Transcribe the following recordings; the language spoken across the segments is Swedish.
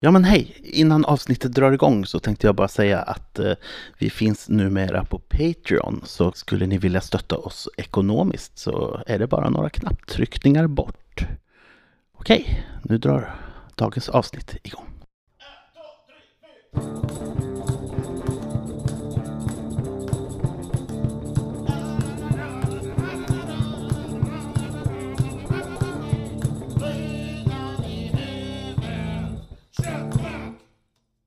Ja men hej! Innan avsnittet drar igång så tänkte jag bara säga att eh, vi finns numera på Patreon. Så skulle ni vilja stötta oss ekonomiskt så är det bara några knapptryckningar bort. Okej, nu drar dagens avsnitt igång.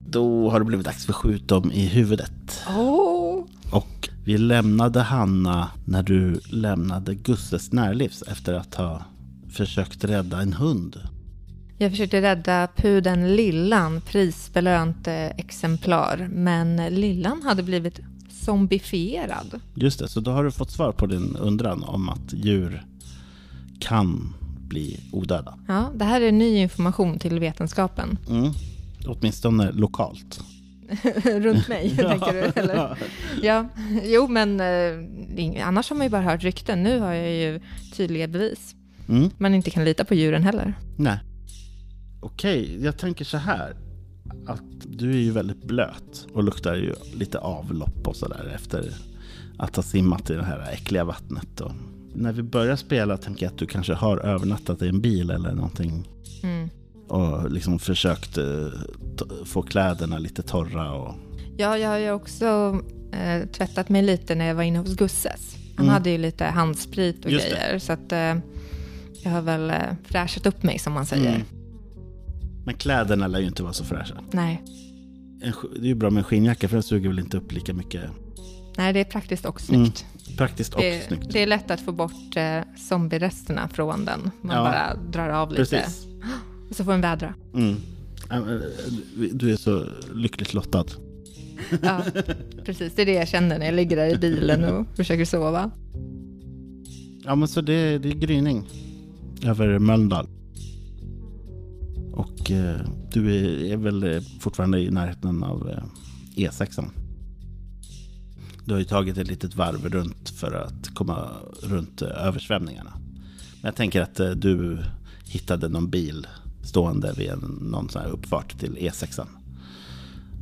Då har det blivit dags för Skjut dem i huvudet. Oh. Och vi lämnade Hanna när du lämnade Gusses närlivs efter att ha försökt rädda en hund. Jag försökte rädda pudeln Lillan, prisbelönt eh, exemplar, men Lillan hade blivit zombifierad. Just det, så då har du fått svar på din undran om att djur kan bli odöda. Ja, det här är ny information till vetenskapen. Mm. Åtminstone lokalt. Runt mig, tänker du? Eller? Ja, jo men eh, annars har man ju bara hört rykten. Nu har jag ju tydliga bevis. Mm. Man inte kan lita på djuren heller. Nej. Okej, jag tänker så här. Att du är ju väldigt blöt och luktar ju lite avlopp och sådär efter att ha simmat i det här äckliga vattnet. Och när vi börjar spela tänker jag att du kanske har övernattat i en bil eller någonting. Mm. Och liksom försökt eh, få kläderna lite torra och... Ja, jag har ju också eh, tvättat mig lite när jag var inne hos Gusses. Han Mm. hade ju lite handsprit och Just det. grejer. Så att eh, jag har väl eh, fräschat upp mig som man säger. Mm. Men kläderna lär ju inte vara så fräscha. Nej. En, det är ju bra med en skinnjacka för den suger väl inte upp lika mycket. Nej, det är praktiskt och snyggt. Praktiskt och det, snyggt. det är lätt att få bort eh, zombieresterna från den. Man Ja. bara drar av lite. Precis. Och så får den vädra. Mm. Men, eh, Du är så lyckligt lottad. Ja, precis. Det är det jag känner när jag ligger där i bilen och försöker sova. Ja men så det, det är gryning över Mölndal. Och eh, du är, är väl eh, fortfarande i närheten av eh, E6. Du har ju tagit ett litet varv runt för att komma runt eh, översvämningarna. Men jag tänker att eh, du hittade någon bil stående vid en, någon sån här uppfart till E6.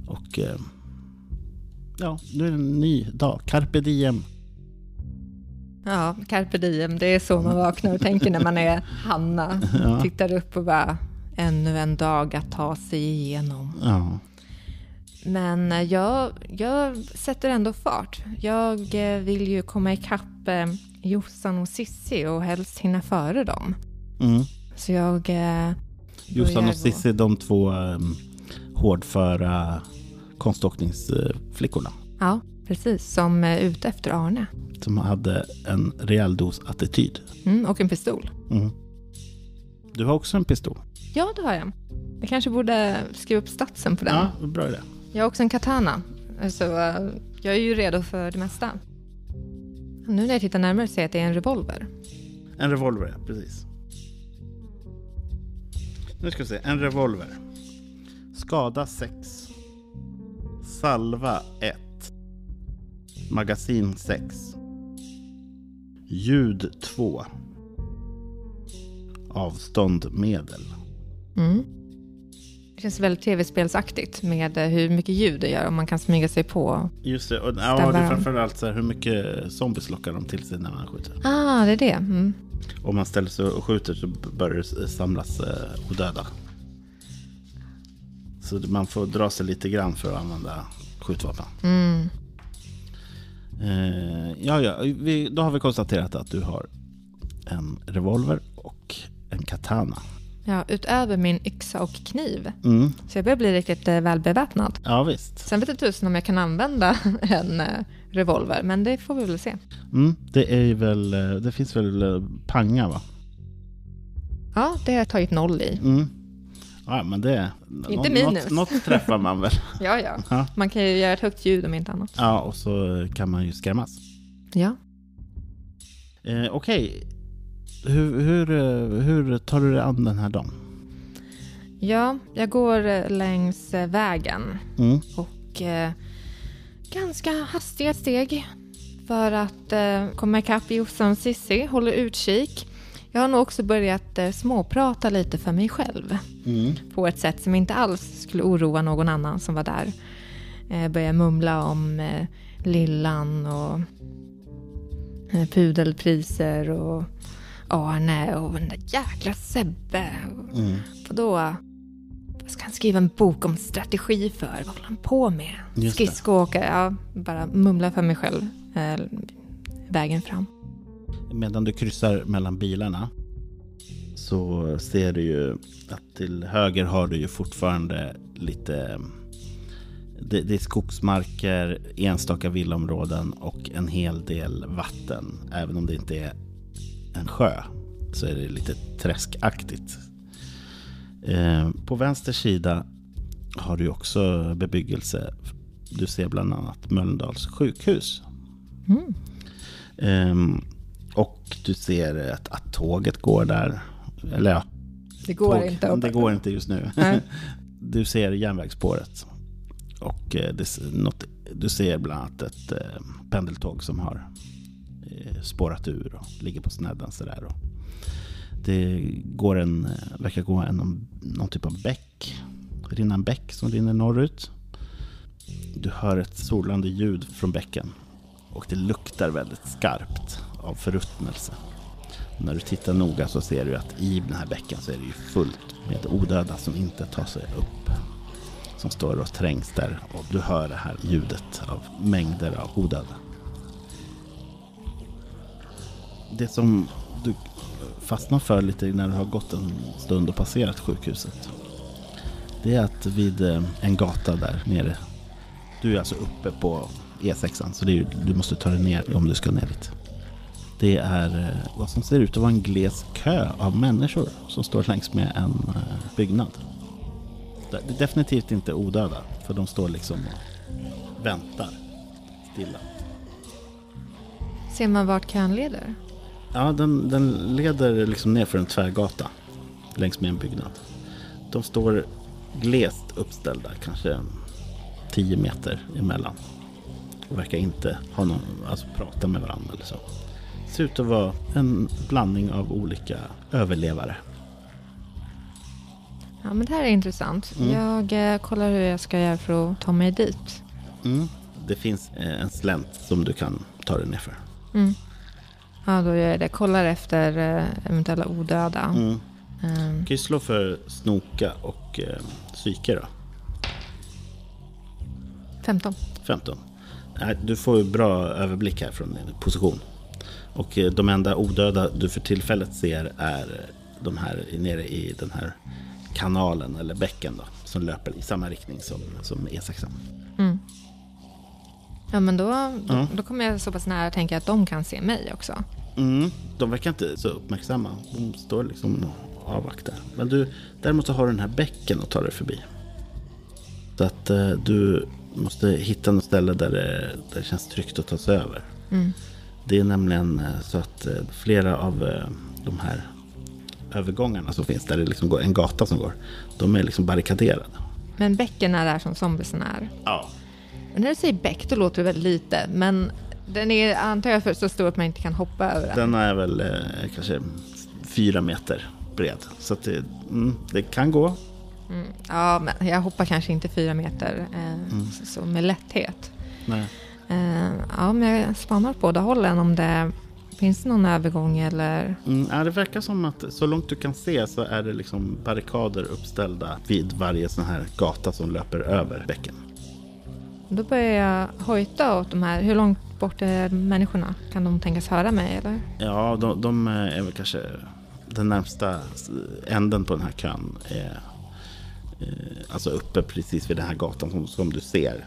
Och eh, ja, nu är det en ny dag. Carpe diem. Ja, carpe diem. Det är så man vaknar och tänker när man är Hanna. Ja. Tittar upp och bara, ännu en dag att ta sig igenom. Ja. Men eh, jag, jag sätter ändå fart. Jag eh, vill ju komma ikapp eh, Jossan och Sissi och helst hinna före dem. Mm. Så jag... Eh, Jossan och Cissi, de två um, hårdföra konståkningsflickorna. ja, precis. Som är ute efter Arne. Som hade en rejäl dos attityd. Mm, och en pistol. Mm. Du har också en pistol. Ja, det har jag. Jag kanske borde skriva upp statsen på den. Ja, bra idé. Jag har också en katana. Så eh, jag är ju redo för det mesta. Nu när jag tittar närmare ser jag att det är en revolver. En revolver, ja, precis. Nu ska vi se. En revolver. Skada 6. Salva 1. Magasin 6. Ljud 2. Avstånd medel. Mm. Det känns väldigt tv-spelsaktigt med eh, hur mycket ljud det gör om man kan smyga sig på. Just det, och ja, det är framförallt så här, hur mycket zombies lockar de till sig när man skjuter. Ah, det är det. Mm. Om man ställer sig och skjuter så börjar det samlas eh, odöda. Så man får dra sig lite grann för att använda skjutvapen. Mm. Eh, ja, ja, vi, då har vi konstaterat att du har en revolver och en katana. Ja, utöver min yxa och kniv. Mm. Så jag börjar bli riktigt eh, välbeväpnad. Ja, visst. Sen vet jag tusen om jag kan använda en eh, revolver, men det får vi väl se. Mm, det, är väl, eh, det finns väl eh, panga, va? Ja, det har jag tagit noll i. Mm. Ja, men det... Inte nå- minus. Något, något träffar man väl. Ja, ja. Ja. Man kan ju göra ett högt ljud om inte annat. Ja, och så kan man ju skrämmas. Ja. Eh, Okej. Hur, hur, eh, hur tar du dig an den här dagen? Ja, jag går eh, längs eh, vägen Mm. och eh, ganska hastiga steg för att eh, komma ikapp Jossan och Sissi. Håller utkik. Jag har nog också börjat eh, småprata lite för mig själv. Mm. På ett sätt som inte alls skulle oroa någon annan som var där. Eh, börjar mumla om eh, Lillan och eh, pudelpriser och Arne och den där jäkla Sebbe. Mm. Och då ska han skriva en bok om strategi för? Vad håller han på med? Skridskoåkare? Ja, bara mumla för mig själv eh, vägen fram. Medan du kryssar mellan bilarna så ser du ju att till höger har du ju fortfarande lite det, det är skogsmarker, enstaka villaområden och en hel del vatten. Även om det inte är en sjö så är det lite träskaktigt. Eh, på vänster sida har du också bebyggelse. Du ser bland annat Mölndals sjukhus. Mm. Ehm, och du ser att, att tåget går där. Eller ja, Det går tåg, inte det går inte just nu. Du ser järnvägsspåret. Och eh, det, s- något, du ser bland annat ett eh, pendeltåg som har spårat ur och ligger på snedden sådär. Och det går en, eh, verkar gå en, någon typ av bäck. Rinna en bäck som rinner norrut. Du hör ett solande ljud från bäcken. Och det luktar väldigt skarpt av förruttnelse. När du tittar noga så ser du att i den här bäcken så är det ju fullt med odöda som inte tar sig upp. Som står och trängs där och du hör det här ljudet av mängder av odöda. Det som du fastnar för lite när du har gått en stund och passerat sjukhuset. Det är att vid eh, en gata där nere. Du är alltså uppe på E6an så det är, ju- du måste ta dig ner om du ska ner dit. Det är eh, vad som ser ut att vara en gles kö av människor som står längs med en eh, byggnad. Det är definitivt inte odöda, för de står liksom och väntar stilla. Ser man vart kön leder? Ja, den, den leder liksom ner för en tvärgata längs med en byggnad. De står glest uppställda, kanske 10 meter emellan. Och verkar inte ha någon, alltså prata med varandra eller så. Ser ut att vara en blandning av olika överlevare. Ja, men det här är intressant. Mm. Jag eh, kollar hur jag ska göra för att ta mig dit. Mm. Det finns eh, en slänt som du kan ta dig ner för. Mm. Ja, då gör jag det. Kollar efter eh, eventuella odöda. Mm. Du kan ju slå för snoka och eh, psyke då. 15. 15. Nej, Du får ju bra överblick här från din position. Och eh, de enda odöda du för tillfället ser är eh, de här nere i den här kanalen eller bäcken då, som löper i samma riktning som, som E E6. Mm. Ja, men då, då, då kommer jag så pass nära att tänka att de kan se mig också. Mm, de verkar inte så uppmärksamma. De står liksom och avvaktar. Men du, däremot så har du den här bäcken att ta dig förbi. Så att eh, du måste hitta något ställe där det, där det känns tryggt att ta sig över. Mm. Det är nämligen eh, så att eh, flera av eh, de här övergångarna som finns, där det liksom går en gata som går, de är liksom barrikaderade. Men bäcken är där som zombiesen är. Ja. När du säger bäck, då låter det väldigt lite. Men den är, antar jag, för så stor att man inte kan hoppa över den. Den är väl eh, kanske fyra meter bred. Så det, mm, det kan gå. Mm. Ja, men jag hoppar kanske inte fyra meter eh, så, så med lätthet. Nej. Eh, ja, men jag spanar på båda hållen om det finns någon övergång eller... Mm, ja, det verkar som att så långt du kan se så är det liksom barrikader uppställda vid varje sån här gata som löper över bäcken. Då börjar jag hojta åt de här. Hur långt bort är människorna? Kan de tänkas höra mig eller? Ja, de, de är väl kanske den närmsta änden på den här kön. Är, eh, alltså uppe precis vid den här gatan som, som du ser.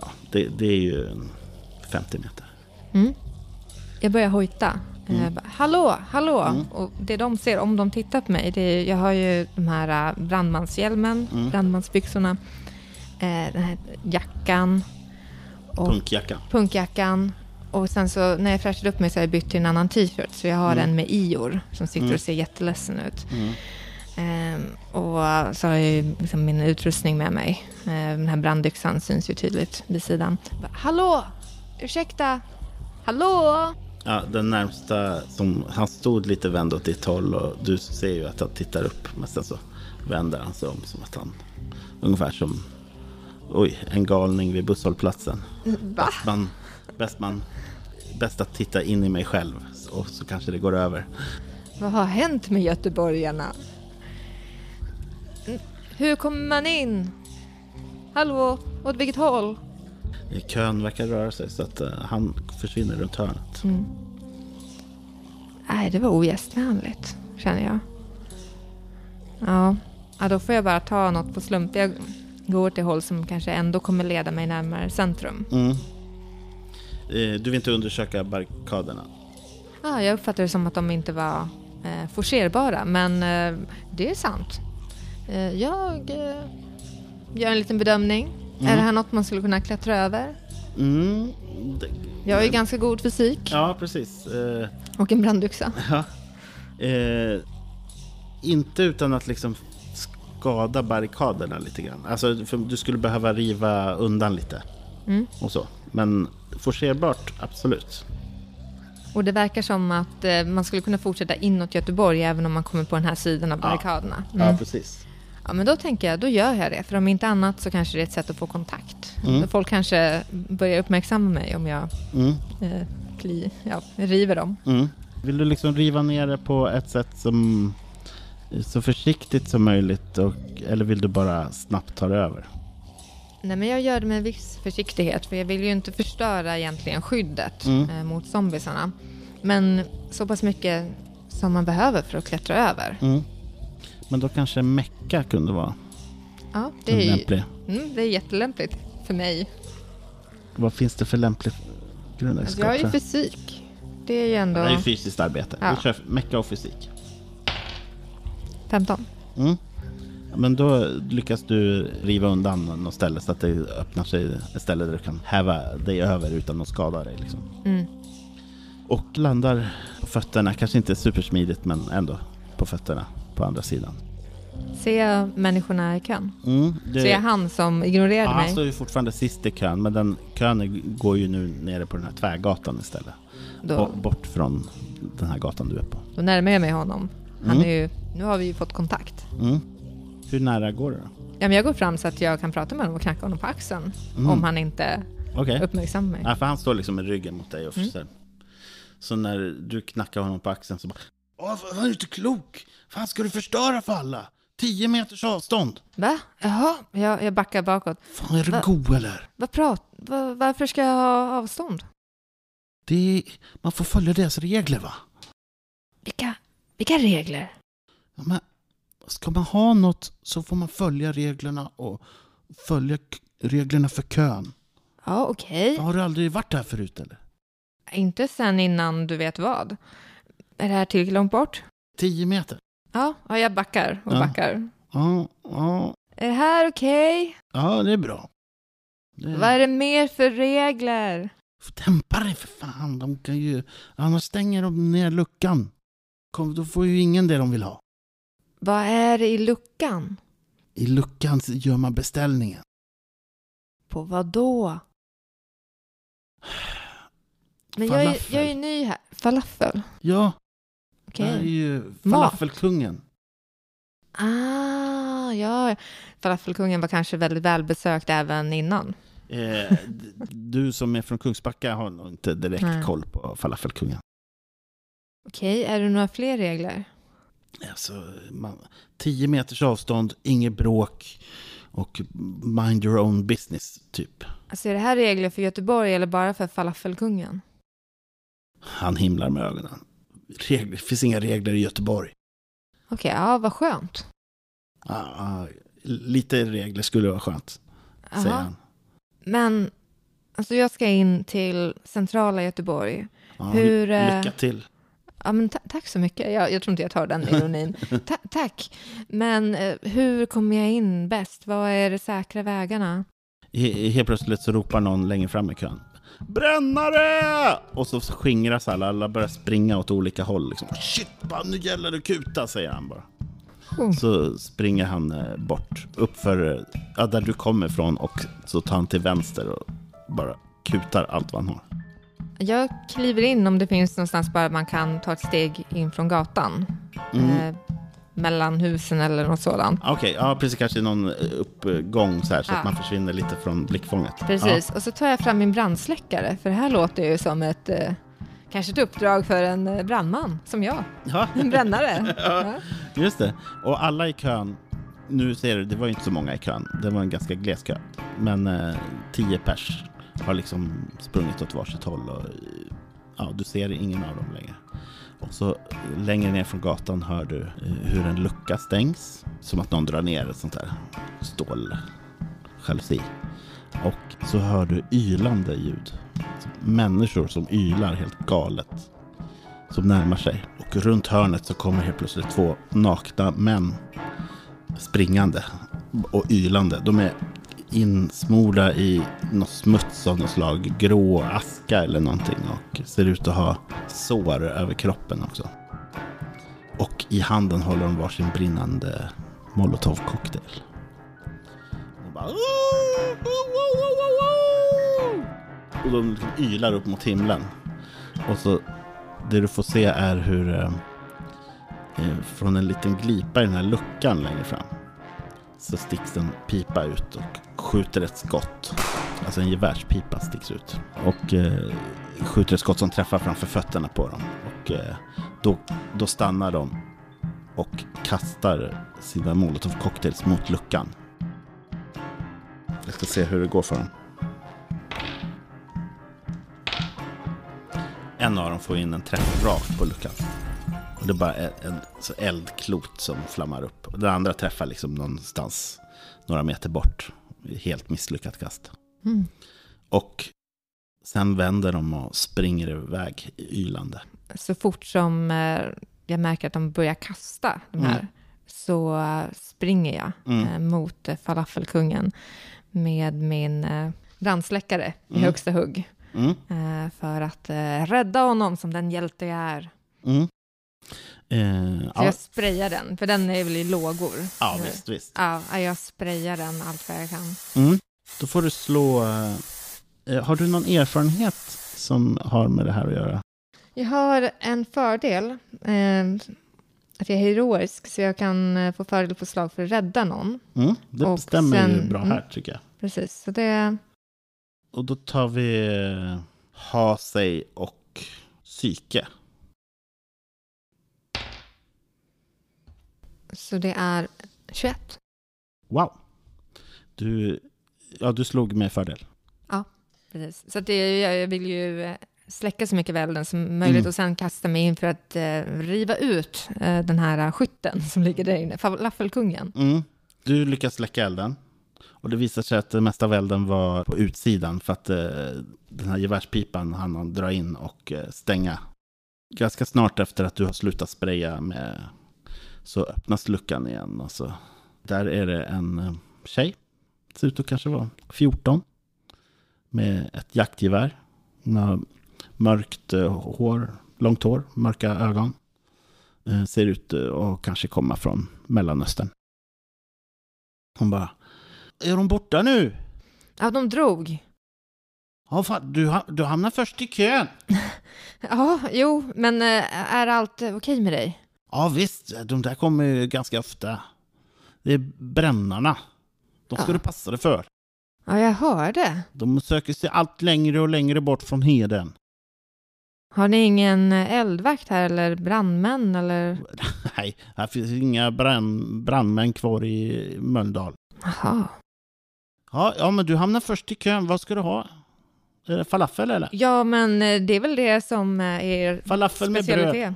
Ja, det, det är ju en 50 meter. Mm. Jag börjar hojta. Eh, bara, hallå, hallå! Mm. Och det de ser om de tittar på mig, det är, jag har ju de här eh, brandmanshjälmen, Mm. brandmansbyxorna, eh, den här jackan och Punkjacka. punkjackan. Och sen så när jag fräschade upp mig så har jag bytt till en annan t-shirt. Så jag har Mm. en med Ior som sitter Mm. och ser jätteledsen ut. Mm. Ehm, och så har jag ju liksom min utrustning med mig. Ehm, den här brandyxan syns ju tydligt vid sidan. Bara, Hallå! Ursäkta? Hallå? Ja, den närmsta som, han stod lite vänd åt ditt håll och du ser ju att han tittar upp. Men sen så vänder han sig om som att han, ungefär som, oj, en galning vid busshållplatsen. Va? Bäst man, bäst man, bäst att titta in i mig själv och så kanske det går över. Vad har hänt med göteborgarna? Hur kommer man in? Hallå, åt vilket håll? Kön verkar röra sig så att eh, han försvinner runt hörnet. Mm. Nej, det var ogästvänligt, känner jag. Ja. ja, då får jag bara ta något på slump. Jag går till håll som kanske ändå kommer leda mig närmare centrum. Mm. Eh, Du vill inte undersöka barrikaderna? Ja, jag uppfattar det som att de inte var eh, forcerbara, men eh, det är sant. Eh, jag eh, gör en liten bedömning. Mm. Är det här något man skulle kunna klättra över? Mm. det- Jag har ju ganska god fysik Ja, precis. Eh, och en brandyxa. Ja. Eh, inte utan att liksom skada barrikaderna lite grann. Alltså, du skulle behöva riva undan lite Mm. och så. Men forcerbart, absolut. Och det verkar som att eh, man skulle kunna fortsätta inåt Göteborg även om man kommer på den här sidan av Ja. barrikaderna. Ja, Mm. precis. Ja, men då tänker jag, då gör jag det. För om inte annat så kanske det är ett sätt att få kontakt. Mm. Folk kanske börjar uppmärksamma mig om jag Mm. eh, kli, ja, river dem. Mm. Vill du liksom riva ner det på ett sätt som så försiktigt som möjligt och, eller vill du bara snabbt ta det över? Nej, men jag gör det med viss försiktighet för jag vill ju inte förstöra egentligen skyddet Mm. eh, mot zombisarna. Men så pass mycket som man behöver för att klättra över. Mm. Men då kanske mecka kunde vara Ja, det är, lämplig. mm, det är jättelämpligt för mig. Vad finns det för lämplig Alltså, grundegenskap? jag har ju fysik. Det är ju ändå Det är ju fysiskt arbete. Ja. Vi kör mecka och fysik. 15. Mm. Men då lyckas du riva undan något ställe så att det öppnar sig ett ställe där du kan häva dig över utan att skada dig. Liksom. Mm. Och landar på fötterna, kanske inte supersmidigt men ändå på fötterna på andra sidan. Ser jag människorna i kön? Mm, det, Ser jag han som ignorerade ja, han mig? står ju fortfarande sist i kön men den kön går ju nu nere på den här tvärgatan istället. Då, Bo- Bort från den här gatan du är på. då närmar jag mig honom. Han Mm. är ju, nu har vi ju fått kontakt. Mm. Hur nära går det då? Ja, men jag går fram så att jag kan prata med honom och knacka honom på axeln. Mm. Om han inte Okej. uppmärksammar mig. Ja, för han står liksom med ryggen mot dig och Mm. försöker. Så när du knackar honom på axeln så bara Åh, var du inte klok? Fan, ska du förstöra för alla? 10 meters avstånd. Va? Jaha, jag, jag backar bakåt. Fan, är du Va? god eller? Vad prat, va, varför ska jag ha avstånd? Det är, man får följa deras regler va? Vilka, vilka regler? Ja, men ska man ha något så får man följa reglerna och följa reglerna för kön. Ja, okej. Har du aldrig varit här förut eller? Inte sen innan du vet vad. Är det här tillräckligt långt bort? 10 meter? Ja, ja jag backar och Ja. backar. Ja, ja, Är det här okej? ja det är bra. Det Vad är det mer för regler? Dämpa dig för fan, de kan ju... Annars stänger de ner luckan. Kom, då får ju ingen det de vill ha. Vad är det i luckan? I luckan gör man beställningen. På vad då? Men jag är, jag är ny här. Falafel? Ja, Okej. det är ju falafelkungen. Ah, ja. Falafelkungen var kanske väldigt välbesökt även innan. Eh, du som är från Kungsbacka har nog inte direkt Nej. koll på falafelkungen. Okej, är det några fler regler? Alltså, man, 10 meters avstånd, inget bråk och mind your own business, typ. Alltså är det här regler för Göteborg eller bara för falafelkungen? Han himlar med ögonen. Regler, det finns inga regler i Göteborg. Okej, ja vad skönt. Ah, lite regler skulle vara skönt, säger Aha. han. Men, alltså jag ska in till centrala Göteborg. Ja, Hur, eh, Lycka till. Ja, men ta- tack så mycket. Jag, jag tror inte jag tar den ironin. Ta- tack. Men eh, hur kommer jag in bäst? Vad är de säkra vägarna? He- Helt plötsligt så ropar någon längre fram i kön. Brännare! Och så skingras alla, alla börjar springa åt olika håll. Liksom. Shit, bara, nu gäller det att kuta, säger han bara. Oh. Så springer han eh, bort, uppför eh, ja, där du kommer ifrån och så tar han till vänster och bara kutar allt vad han har. Jag kliver in om det finns någonstans bara man kan ta ett steg in från gatan. Mm. Eh, mellan husen eller något sådant. Okej, ja precis. Kanske någon uppgång så här så Ja. att man försvinner lite från blickfånget. Precis, och så tar jag fram min brandsläckare, för det här låter ju som ett, eh, kanske ett uppdrag för en eh, brandman, som jag. Ja. En brännare. Ja. Ja. Just det. Och alla i kön, nu ser du, det var ju inte så många i kön. Det var en ganska gles kö. Men eh, tio pers har liksom sprungit åt varsitt håll och ja, du ser ingen av dem längre. Och så längre ner från gatan hör du eh, hur en lucka stängs. Som att någon drar ner ett sånt där ståljalusi. Och så hör du ylande ljud. Människor som ylar helt galet. Som närmar sig. Och runt hörnet så kommer helt plötsligt två nakna män springande och ylande. De är insmorda i något smuts av något slag. Grå aska eller någonting. Och ser ut att ha sår över kroppen också. Och i handen håller de varsin brinnande molotovcocktail. Och de liksom ylar upp mot himlen. Och så det du får se är hur eh, eh från en liten glipa i den här luckan längre fram så sticks en pipa ut och skjuter ett skott. Alltså en gevärspipa sticks ut. Och eh, skjuter ett skott som träffar framför fötterna på dem. Och eh, då, då stannar de och kastar sina molotovcocktails mot luckan. Jag ska se hur det går för dem. En av dem får in en träff rakt på luckan. Och det är bara en, en eldklot som flammar upp. Och den andra träffar liksom någonstans några meter bort. Helt misslyckat kast. Mm. Och sen vänder de och springer iväg ylande. Så fort som eh, jag märker att de börjar kasta de här, Mm. så eh, springer jag Mm. eh, mot eh, falafelkungen med min eh, brandsläckare i Mm. högsta hugg. Mm. eh, för att eh, rädda honom som den hjälte jag är. Mm. Eh, ja, jag sprayar den, för den är väl i lågor. ja, Eh, visst, visst. Ja, jag sprayar den allt vad jag kan. Mm. Då får du slå... Eh, har du någon erfarenhet som har med det här att göra? Jag har en fördel, eh, att jag är heroisk, så jag kan eh, få fördel på slag för att rädda någon. Mm, det Och stämmer ju sen- bra mm. här tycker jag. Precis, så det... Och då tar vi eh, ha sig och psyke. Så det är 21. Wow. Du, ja, du slog med fördel. Precis. Så det, jag vill ju eh, släcka så mycket välden som möjligt Mm. och sen kasta mig in för att eh, riva ut eh, den här eh, skytten som ligger där inne, falafelkungen. Mm. Du lyckas släcka elden. Och det visar sig att det mesta av elden var på utsidan för att eh, den här gevärspipan hann han dra in och eh, stänga. Ganska snart efter att du har slutat spraya med så öppnas luckan igen. Och så, där är det en eh, tjej, ser ut att kanske vara 14, med ett jaktgevär. Mörkt eh, hår, långt hår, mörka ögon. Eh, ser ut att kanske komma från Mellanöstern. Hon bara, är de borta nu? Ja, de drog. Ja, fan, du, du hamnar först i kön. Ja, jo, men är allt okej med dig? Ja, visst, de där kommer ju ganska ofta. Det är brännarna. De ska Ja. du passa dig för. Ja, jag hörde. De söker sig allt längre och längre bort från heden. Har ni ingen eldvakt här eller brandmän eller? Nej, här finns inga brand, brandmän kvar i Mölndal. Jaha. Ja, ja, men du hamnar först i kön. Vad ska du ha? Är det falafel eller? Ja, men eh, det är väl det som eh, är er Falafel med bröd.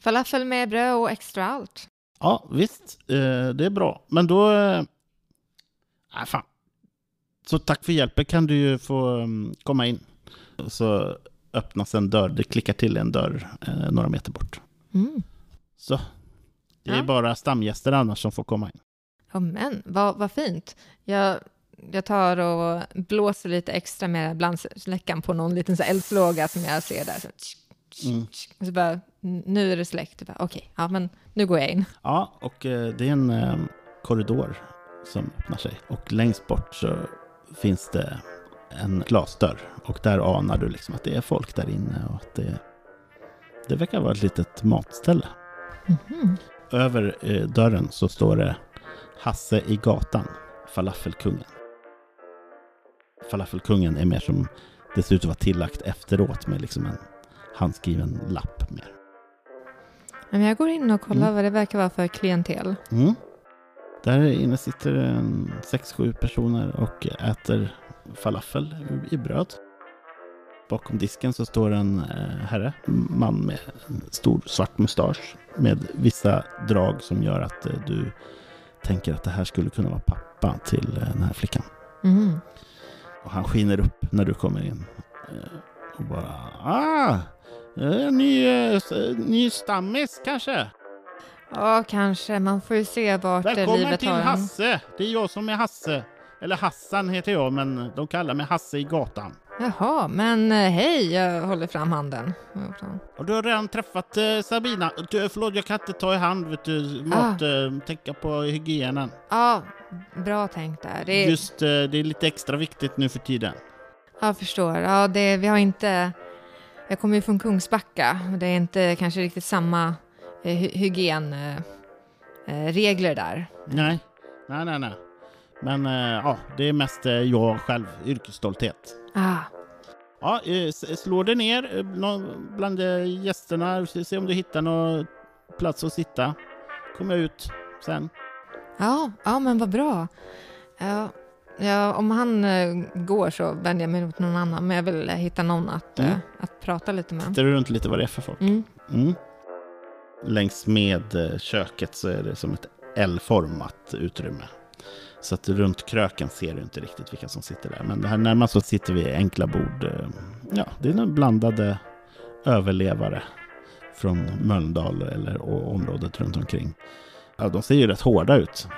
Falafel med bröd och extra allt. Ja, visst. Eh, det är bra. Men då... Eh, nej, fan. Så tack för hjälpen kan du ju få mm, komma in. Så öppnas en dörr. Det klickar till en dörr eh, några meter bort. Mm. Så. Det är Ja. bara stamgäster annars som får komma in. Ja, men vad, vad fint. Jag, jag tar och blåser lite extra med brandsläckaren på någon liten eldslåga som jag ser där. Så, Mm. så bara, "N- nu är det släckt. Okej, ja men nu går jag in. Ja, och eh, det är en eh, korridor som öppnar sig. Och längst bort så finns det en glasdörr Och där anar du liksom att det är folk där inne och att det, det verkar vara ett litet matställe. Mhm. Över eh, dörren så står det Hasse i gatan, falafelkungen. Falafelkungen är mer som, det ser ut att vara tillagt efteråt med liksom en handskriven lapp mer. Men jag går in och kollar Mm. vad det verkar vara för klientel. Mm. Där inne sitter en sex, sju personer och äter falafel i bröd. Bakom disken så står en eh, herre, man med stor svart mustasch med vissa drag som gör att eh, du tänker att det här skulle kunna vara pappa till eh, den här flickan. Mhm. Och han skiner upp när du kommer in. Och bara ah, ny, eh, ny stammis kanske? Ja, kanske. Man får ju se vart eh, Välkommen livet till tar en. Hasse! Det är jag som är Hasse. Eller Hassan heter jag, men de kallar mig Hasse i gatan. Jaha, men eh, hej, jag håller fram handen. Och du har redan träffat eh, Sabina. Du, förlåt, jag kan inte ta i hand, vet du. Mat, eh, tänka på hygienen. Ja, bra tänkt där. Det är, Just, eh, det är lite extra viktigt nu för tiden. Jag förstår. Ja, det, vi har inte... Jag kommer ju från Kungsbacka och det är inte kanske riktigt samma eh, hy- hygienregler eh, regler där. Nej, nej, nej, nej. Men eh, ja, det är mest eh, jag själv, yrkesstolthet. Ah, Ja, eh, slå dig ner eh, bland eh, gästerna. Se om du hittar någon plats att sitta. Jag ut sen. ja, ja, men vad bra. Ja, ja, om han eh, går så vänder jag mig mot någon annan, men jag vill eh, hitta någon att, Mm. eh, att prata lite med. Tittar du runt lite vad det är för folk? Mm. Mm. Längs med eh, köket så är det som ett L-format utrymme. Så att runt kröken ser du inte riktigt vilka som sitter där. Men det här närmast så sitter vi i enkla bord. eh, Ja, det är några blandade överlevare från Mölndal eller o- området runt omkring. Ja, de ser ju rätt hårda ut.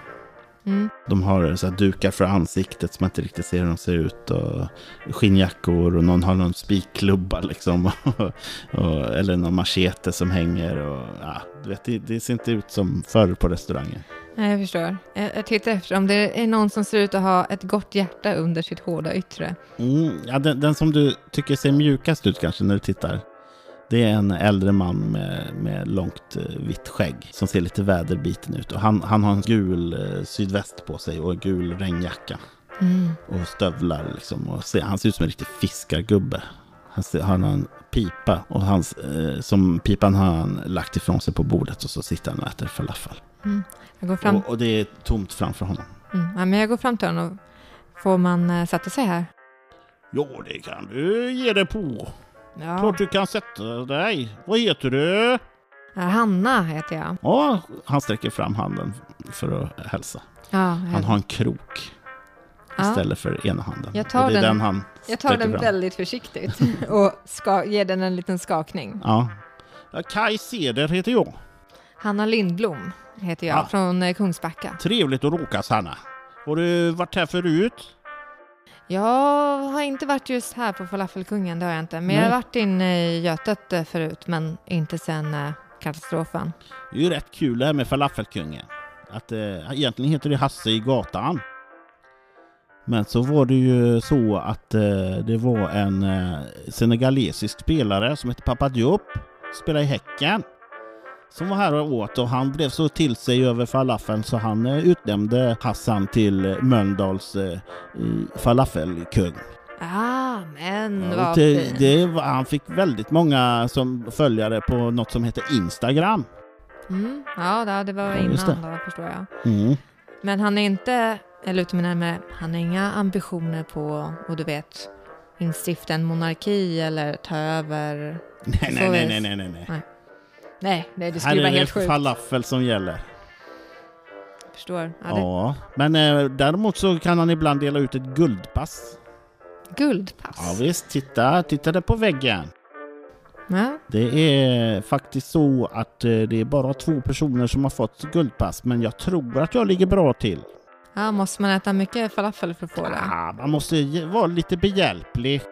Mm. De har så dukar för ansiktet som man inte riktigt ser hur de ser ut. Och skinnjackor och någon har någon spikklubba liksom. och, eller någon machete som hänger. Och, ja, du vet, det, det ser inte ut som förr på restauranger. Nej, jag förstår. Jag, jag tittar efter om det är någon som ser ut att ha ett gott hjärta under sitt hårda yttre. Mm, ja, den, den som du tycker ser mjukast ut kanske när du tittar. Det är en äldre man med, med långt eh, vitt skägg som ser lite väderbiten ut. Och han, han har en gul eh, sydväst på sig och en gul regnjacka. Mm. och stövlar liksom. Och ser, han ser ut som en riktig fiskargubbe. Han, ser, han har en pipa och hans, eh, som pipan har han lagt ifrån sig på bordet och så sitter han och äter falafel. Jag går fram Och, och det är tomt framför honom. Mm. Ja, men jag går fram till honom. Får man uh, sätta sig här? Ja, det kan du ge dig på. Ja. Klart du kan sätta dig. Vad heter du? Hanna heter jag. Ja, han sträcker fram handen för att hälsa. Ja, Han har en krok ja. istället för ena handen. Jag tar den- den han jag tar den fram. väldigt försiktigt och ska, ger den en liten skakning. Ja. Kai Ceder heter jag. Hanna Lindblom heter jag, Ja. från eh, Kungsbacka. Trevligt att råkas, Hanna. Har du varit här förut? Jag har inte varit just här på Falafelkungen, det har jag inte. Men jag har Nej. varit inne i Götet eh, förut, men inte sen eh, katastrofen. Det är ju rätt kul det här med falafelkungen. Att eh, egentligen heter det Hasse i gatan. Men så var det ju så att eh, det var en eh, senegalesisk spelare som hette Papa Diop, spelade i Häcken. Som var här och åt och han blev så till sig över falafeln så han eh, utnämnde Hassan till eh, Mölndals eh, falafelkung. Ah, men vad det, fint. det var, han fick väldigt många som följare på något som heter Instagram. Mm, ja, det- var Ja, innan då, förstår jag. Mm. Men han är inte, lutar mig närmare, han har inga ambitioner på, och du vet, instifta en monarki eller ta över. Nej, nej, nej, det. nej, nej, nej. Nej, nej det Här skulle vara är det helt sjukt. falafel som gäller. Förstår. Ja, Ja, det, men eh, däremot så kan han ibland dela ut ett guldpass. Guldpass. Ja visst, titta, titta där på väggen. Ja, Det är faktiskt så att eh, det är bara två personer som har fått guldpass, men jag tror att jag ligger bra till. ja, måste man äta mycket falafel för att få det? Ah, man måste vara lite behjälplig.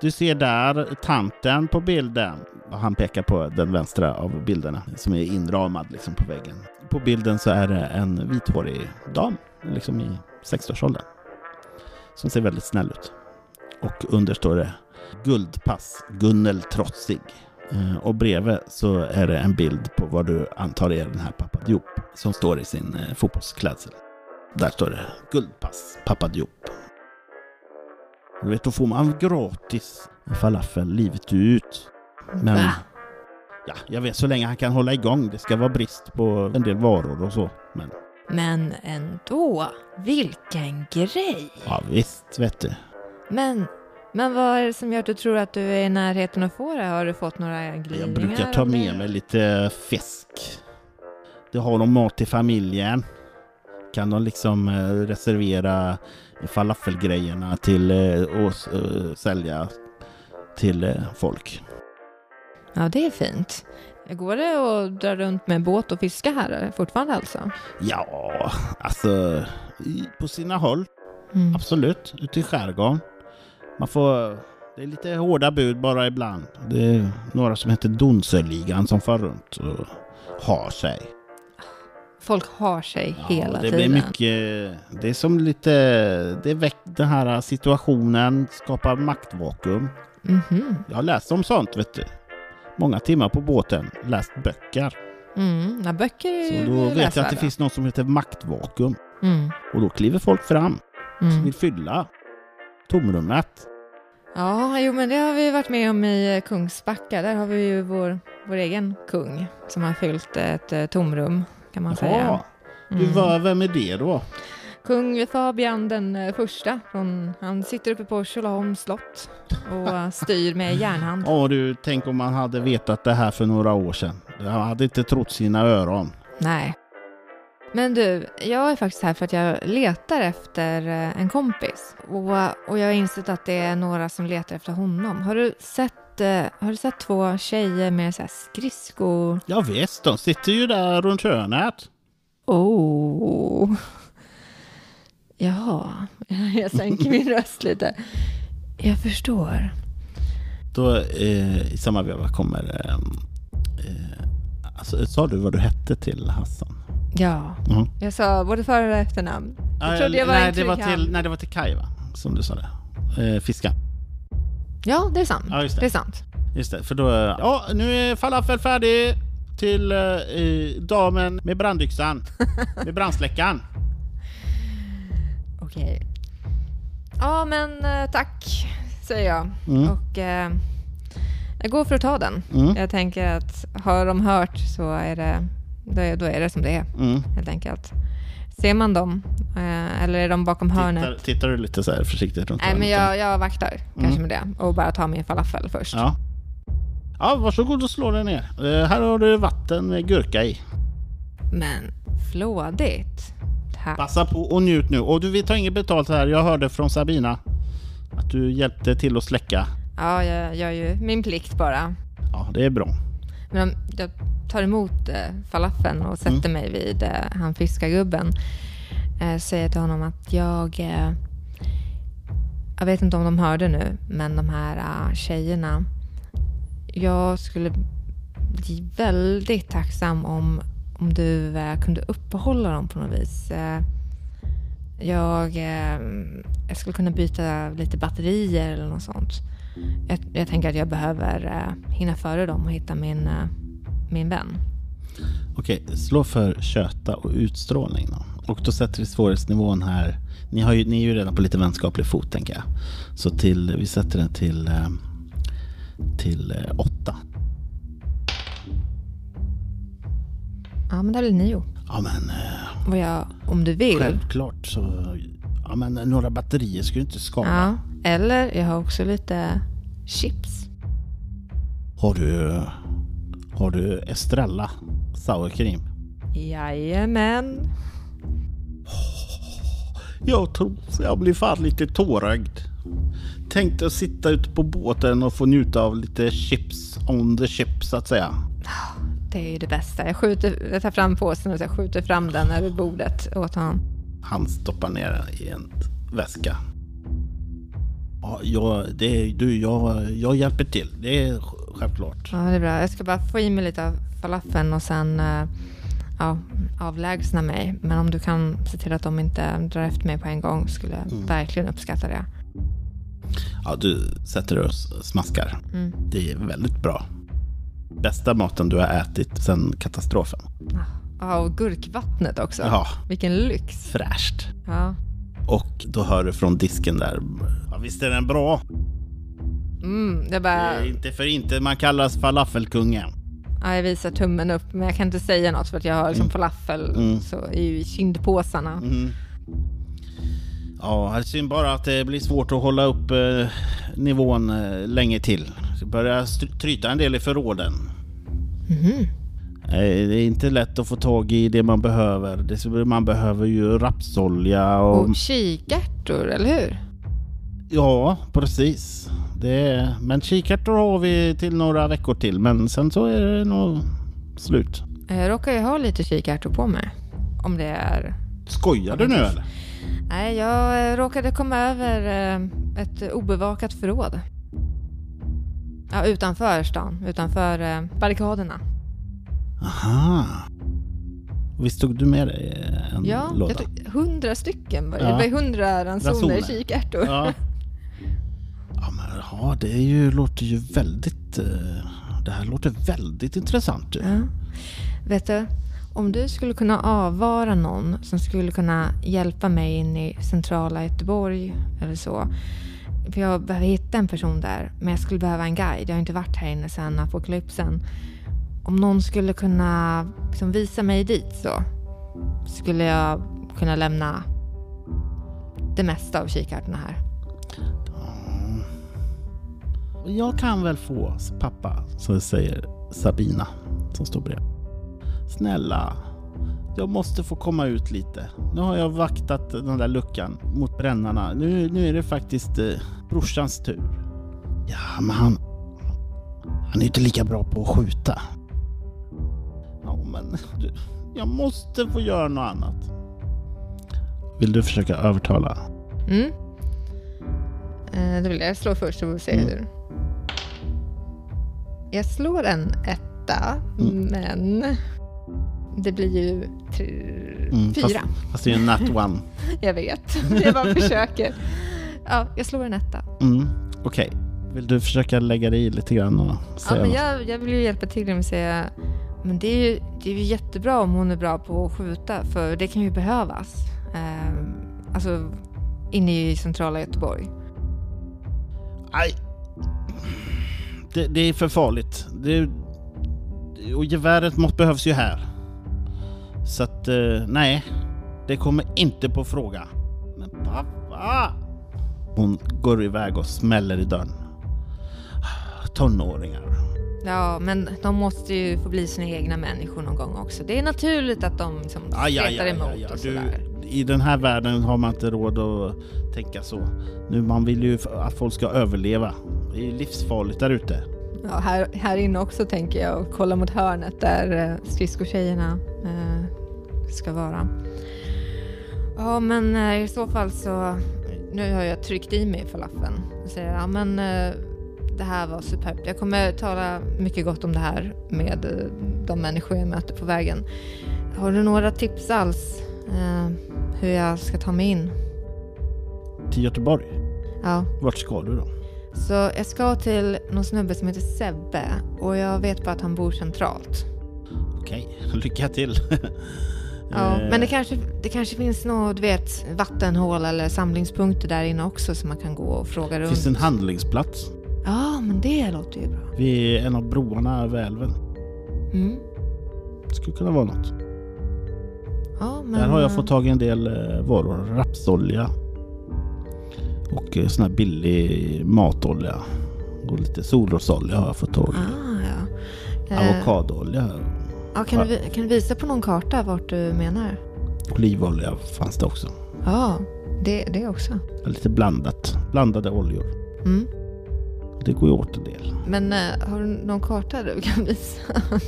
Du ser där tanten på bilden. Han pekar på den vänstra av bilderna som är inramad liksom på väggen. På bilden så är det en vithårig dam, liksom i 60-årsåldern. Som ser väldigt snäll ut. och under står det Guldpass Gunnel Trotsig. Eh, och bredvid så är det en bild på vad du antar är den här Pappa Diop som står i sin eh, fotbollsklädsel. Där står det Guldpass Pappa Diop. Du vet, då får man gratis falafel livet ut. Men Va? ja, jag vet så länge han kan hålla igång. Det ska vara brist på en del varor och så. Men Men ändå, vilken grej! ja, visst vet du. Men, men vad är det som gör att du tror att du är i närheten att få det? Har du fått några glidningar? Jag brukar ta med mig lite fisk. Det har de mat till familjen. Kan de liksom eh, reservera falafelgrejerna till eh, och s- eh, sälja till eh, folk. Ja, det är fint. Går det att dra runt med båt och fiska här fortfarande alltså? Ja, alltså på sina håll Mm. absolut. Ute i skärgården. Man får... Det är lite hårda bud bara ibland. Det är några som heter Donsöligan som far runt och har sig. Folk har sig Ja, hela det tiden. blir mycket... Det är som lite... Det väck, den här situationen skapar maktvakuum. Mhm. Jag har läst om sånt, vet du. Många timmar på båten. Läst böcker. Mm. Ja, böcker är Så då vet jag att det finns något som heter maktvakuum. Mm. Och då kliver folk fram som Mm. vill fylla tomrummet. Ja, jo men det har vi varit med om i eh, Kungsbacka. Där har vi ju vår, vår egen kung som har fyllt ett eh, tomrum kan man Jaha, säga. du, Mm. vad, vem är det då? Kung Fabian den eh, första. Från, han sitter uppe på Tjolöholms slott och eh, styr med järnhand. Ja du, tänk om man hade vetat det här för några år sedan. Jag hade inte trott sina öron. Nej. Men du, jag är faktiskt här för att jag letar efter eh, en kompis. Och, och jag har insett att det är några som letar efter honom. Har du sett, har du sett två tjejer med så här skridskor? Ja, visst, de sitter ju där runt hörnet. Oh. Jaha, jag sänker min röst lite. Jag förstår. Då eh, i samma veva kommer... Eh, eh, alltså, sa du vad du hette till Hassan? Ja, Mhm. jag sa både för och efternamn. Jag trodde jag var nej, det var till, nej, det var till Kaj va? Som du sa det. Eh, fiska. Ja, det är sant. Ja, just det. det är sant. Just det, för då... Ja, nu är falafel färdig till eh, damen med brandyxan. med brandsläckaren. Okej. Ja, men eh, tack, säger jag. Mm. Och eh, jag går för att ta den. Mm. Jag tänker att har de hört så är det, då är, då är det som det är, Mm. helt enkelt. Ser man dem, eh, eller är de bakom hörnet? Tittar, tittar du lite så här försiktigt runt Nej, men jag, jag vaktar kanske med det och bara tar min falafel först. Ja. Ja, varsågod och slå den ner. Eh, här har du vatten med gurka i. Men flådigt. Tack. Passa på och njut nu. Och du, vi tar inget betalt här. Jag hörde från Sabina att du hjälpte till att släcka. Ja, jag gör ju min plikt bara. Ja, det är bra. Men jag tar emot eh, falafeln och sätter mig vid eh, han fiskargubben. Eh, säger till honom att jag... Jag vet inte om de hörde nu, men de här tjejerna. Jag skulle bli väldigt tacksam om, om du eh, kunde uppehålla dem på något vis. Eh, jag, eh, jag skulle kunna byta lite batterier eller något sånt. Jag, jag tänker att jag behöver hinna före dem och hitta min, min vän. Okej, slå för köta och utstrålning då. Och då sätter vi svårighetsnivån här. Ni, har ju, ni är ju redan på lite vänskaplig fot tänker jag. Så till, vi sätter den till, till åtta. Ja, men det blir nio. Ja men eh, Och jag, om du vill. självklart så... Ja men några batterier skulle inte skada. Ja, eller jag har också lite chips. Har du... Har du Estrella sour cream? Jajamän. Jag tror jag blir fan lite tårögd. Tänkte att sitta ute på båten och få njuta av lite chips on the chip så att säga. Det är ju det bästa. Jag, skjuter, jag tar fram påsen och så jag skjuter fram den över bordet åt honom. Han stoppar ner den i en väska. Ja, jag, det, du, jag, jag hjälper till. Det är självklart. Ja, det är bra. Jag ska bara få i mig lite av falafeln och sen eh, ja, avlägsna mig. Men om du kan se till att de inte drar efter mig på en gång skulle jag verkligen uppskatta det. Ja, du sätter dig och smaskar. Mm. Det är väldigt bra. Bästa maten du har ätit sedan katastrofen. Ja, och gurkvattnet också. Ja, Vilken lyx. fräscht. Ja. Och då hör du från disken där. Ja, visst är den bra? Mm, jag Det bara... är inte för inte man kallas falafelkungen. Ja, jag visar tummen upp, men jag kan inte säga något för att jag har liksom Mm. falafel Mm. så i kindpåsarna. Mm. Ja, det är synd bara att det blir svårt att hålla upp eh, nivån eh, länge till. Det börjar tryta en del i förråden. Eh, Det är inte lätt att få tag i det man behöver. Det, man behöver ju rapsolja och... Och kikärtor, eller hur? Ja, precis. Det är... Men kikärtor har vi till några veckor till. Men sen så är det nog slut. Jag råkar ju ha lite kikärtor på mig. Om det är... Skojar du nu eller? Nej, jag råkade komma över eh, ett obevakat förråd. Ja, utanför stan. Utanför eh, barrikaderna. Aha. Visst tog du med dig eh, en Ja, låda? jag tog hundra stycken. det. Ja. Det var hundra ransoner kikärtor. Ja. Ja, men ja, det är ju, låter ju väldigt... eh, Det här låter väldigt intressant. Ja. Vet du, om du skulle kunna avvara någon som skulle kunna hjälpa mig in i centrala Göteborg eller så. För jag behöver hitta en person där, men jag skulle behöva en guide. Jag har inte varit här inne sedan apokalypsen. Om någon skulle kunna liksom visa mig dit så skulle jag kunna lämna det mesta av kikarterna här. Jag kan väl få pappa, så säger Sabina som står bredvid. Snälla, jag måste få komma ut lite. Nu har jag vaktat den där luckan mot brännarna. Nu, nu är det faktiskt eh, brorsans tur. Ja, men han... Han är inte lika bra på att skjuta. Ja, men du, jag måste få göra något annat. Vill du försöka övertala? Mm. Eh, det vill jag slå först så får vi se Mm. hur. Jag slår en etta, Mm. men det blir ju tre, Mm, fyra. Fast, fast det är en nat one. Jag vet, jag bara försöker. Ja, jag slår en etta. Mm, Okej. Vill du försöka lägga dig i lite grann och Ja, säga men något? jag, jag vill ju hjälpa till genom att säga men det är, ju, det är ju jättebra om hon är bra på att skjuta för det kan ju behövas. Eh, alltså inne i centrala Göteborg. Aj! Det, det är för farligt. Det, och geväret behövs ju här. Så att, eh, nej. Det kommer inte på fråga. Men pappa! Hon går iväg och smäller i dörren. Tonåringar. Ja, men de måste ju få bli sina egna människor någon gång också. Det är naturligt att de liksom Aj, aj, aj, emot aj, aj. och Du, sådär. I den här världen har man inte råd att tänka så. Nu, man vill ju att folk ska överleva. Det är livsfarligt där ute. Ja, här, här inne också tänker jag kolla mot hörnet där eh, skridskotjejerna eh, ska vara. Ja, men eh, i så fall så... Nu har jag tryckt i mig falafeln och säger ja men eh, det här var superbt. Jag kommer tala mycket gott om det här med eh, de människor jag möter på vägen. Har du några tips alls eh, hur jag ska ta mig in? Till Göteborg. Ja, Vart ska du då? Så jag ska till någon snubbe som heter Sebbe och jag vet bara att han bor centralt. Okej, lycka till. Ja, Eh, men det kanske, det kanske finns något, du vet, vattenhål eller samlingspunkter där inne också som man kan gå och fråga runt. finns en handlingsplats Ja, men det låter ju bra. vid en av broarna över älven. Mm. Skulle kunna vara något. Ja, men... Där har jag fått tag i en del eh, varor. Rapsolja. Och eh, sån här billig matolja. Och lite solrosolja har jag fått tag i. Ah, ja. Avokadoolja. Ja, kan, du, kan du visa på någon karta vart du menar? Olivolja fanns det också. Ja, det, det också. Lite blandat. Blandade oljor. Mm. Det går ju åt en del. Men eh, har du någon karta du kan visa?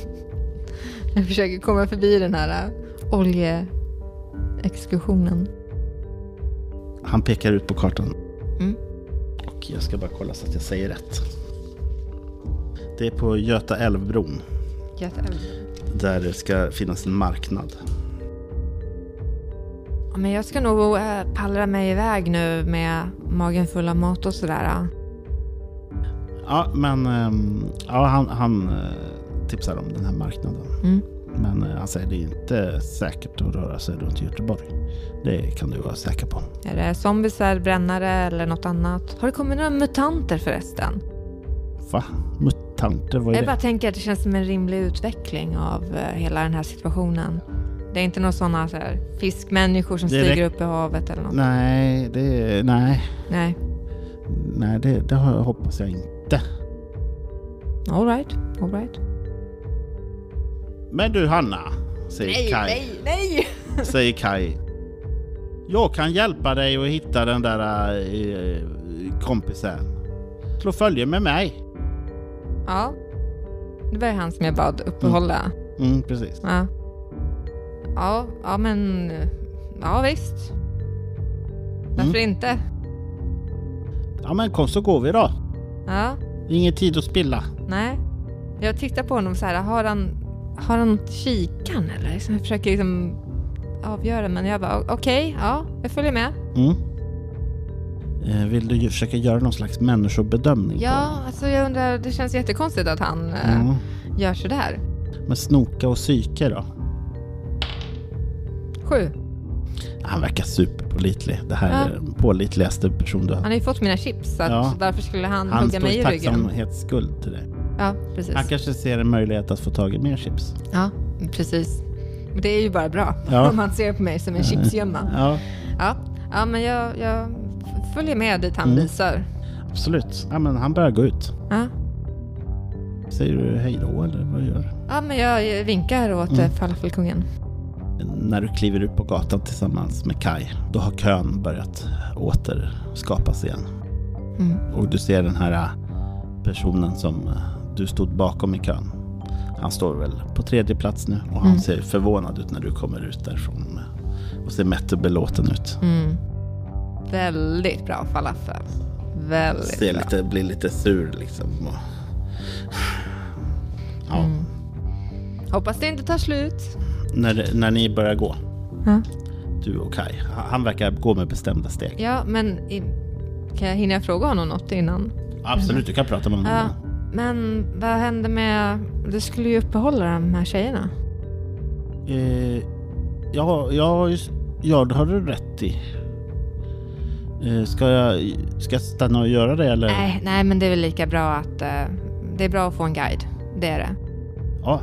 jag försöker komma förbi den här uh, oljeexkursionen. Han pekar ut på kartan. Mm. Och jag ska bara kolla så att jag säger rätt. Det är på Göta älvbron. Göta älv. Där det ska finnas en marknad. Men jag ska nog uh, pallra mig iväg nu med magen full av mat och sådär. Ja, men ehm, ja, han, han eh, tipsar om den här marknaden. Mm. Men eh, han säger det är inte säkert att röra sig runt Göteborg. Det kan du vara säker på. Är det zombisar, brännare eller något annat? Har det kommit några mutanter förresten? Va? Mutanter? Vad är Jag det? bara tänker att det känns som en rimlig utveckling av eh, hela den här situationen. Det är inte några sådana så här, fiskmänniskor som Det stiger upp i havet eller något? Nej, det, nej, Nej. nej det, det hoppas jag inte. All right, all right. Men du Hanna, säger Kai. nej, nej! Säger Kai. Jag kan hjälpa dig att hitta den där eh, kompisen. Slå följe med mig. Ja. Det var ju han som jag bad uppehålla. Mm, precis. Ja. Ja, ja men... Ja visst. Varför Mm. inte? Ja men kom så går vi då. Ja, Ingen tid att spilla. nej. Jag tittar på honom så här, har han, har han kikan eller? Så jag försöker liksom avgöra, men jag bara okej, ja, jag följer med. Mm. Eh, Vill du försöka göra någon slags människobedömning? Ja, alltså jag undrar, det känns jättekonstigt att han eh, Mm. gör sådär. Men snoka och psyke då? Sju. Han verkar superpålitlig. Det här Ja. är den pålitligaste person du Han har. har ju fått mina chips, så Ja. varför skulle han, Han hugga står mig i i ryggen? tacksamhetsskuld till dig. Ja, precis. Han kanske ser en möjlighet att få tag i mer chips. Ja, precis. Det är ju bara bra Ja. om han ser på mig som en chipsgömma. Ja, Ja, ja men jag, jag följer med dit han Mm. visar. absolut. Ja, men han börjar gå ut. Ja. Säger du hej då eller vad gör du? ja, men jag vinkar åt Mm. mm. falafelkungen. När du kliver ut på gatan tillsammans med Kai, då har kön börjat återskapas igen. Mm. Och du ser den här äh, personen som äh, du stod bakom i kön. Han står väl på tredje plats nu och han Mm. ser förvånad ut när du kommer ut därifrån. Och ser mätt och belåten ut. Mm. Väldigt bra falafel. Väldigt Ser bra. lite, blir lite sur liksom. Ja, Mm. Hoppas det inte tar slut. när, när ni börjar gå, Ja, du och Kai. Han verkar gå med bestämda steg. ja men i, kan jag hinna fråga honom något innan? Absolut, du kan prata med honom. Ja, men vad hände med... Du skulle ju uppehålla de här tjejerna. Eh, ja, ja, ja, det har du rätt i. Eh, ska, jag, ska jag stanna och göra det eller? Nej, nej, men det är väl lika bra att... eh, det är bra att få en guide. Det är det. Ja,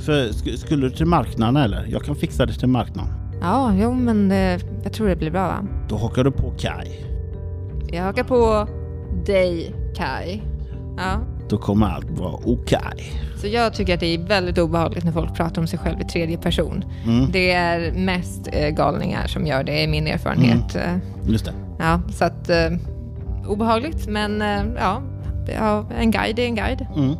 för, sk- skulle du till marknaden eller? Jag kan fixa det till marknaden. Ja, jo, men det, jag tror det blir bra va? Då hakar du på Kai. Jag hakar på dig, Kai. Ja. Då kommer allt vara okej. Så jag tycker att det är väldigt obehagligt när folk pratar om sig själv i tredje person. Mm, Det är mest eh, galningar som gör det, i min erfarenhet. Eh, just det. Ja, så att... Eh, obehagligt, men eh, ja. En guide är en guide. Mm.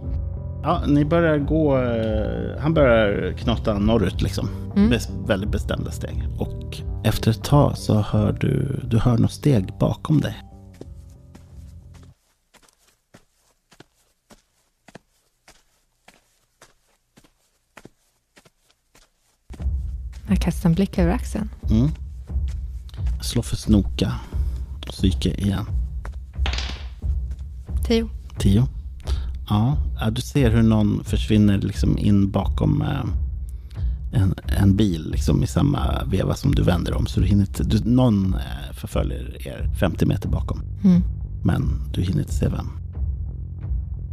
Ja, ni börjar gå... Eh, han börjar knata norrut liksom. Mm. Bes- väldigt bestämda steg. Och efter ett tag så hör du, du hör något steg bakom dig. Jag kastar en blick över axeln. Mm. Slå för snoka. Psyke igen. Tio. Tio. Ja, ja, du ser hur någon försvinner liksom in bakom eh, en, en bil liksom i samma veva som du vänder om. Så du hinner inte, du, någon eh, förföljer er 50 meter bakom. Mm. Men du hinner inte se vem.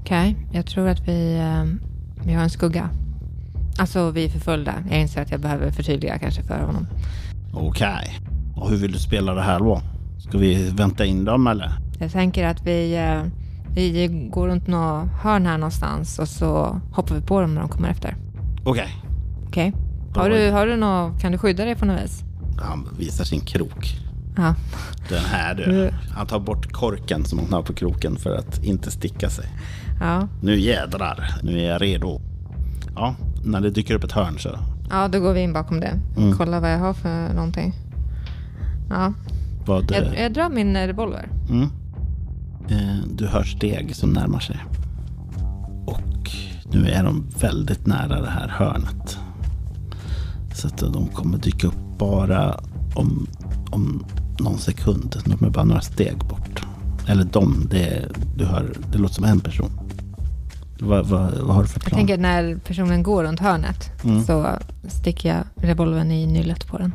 Okej, jag tror att vi, vi har en skugga. Alltså, vi är förföljda. Jag inser att jag behöver förtydliga kanske för honom. Okej. Och hur vill du spela det här då? Ska vi vänta in dem eller? Jag tänker att vi, eh, vi går runt något hörn här någonstans och så hoppar vi på dem när de kommer efter. Okej. Okej? Har du, har du något, kan du skydda dig på något vis? Han visar sin krok. Ja. Den här du. Han tar bort korken som han har på kroken för att inte sticka sig. Ja, Nu jädrar, nu är jag redo. Ja, när det dyker upp ett hörn så. ja då går vi in bakom det. Mm. Kolla vad jag har för någonting. Ja, Vad, jag, eh, jag drar min revolver. mm. eh, du hör steg som närmar sig. Och nu är de väldigt nära det här hörnet. Så att de kommer dyka upp bara om, om någon sekund. De är bara några steg bort. Eller de, det, du hör, det låter som en person. Vad, vad, vad har du för plan? Jag tänker när personen går runt hörnet Mm. så sticker jag revolvern i nyllet på den.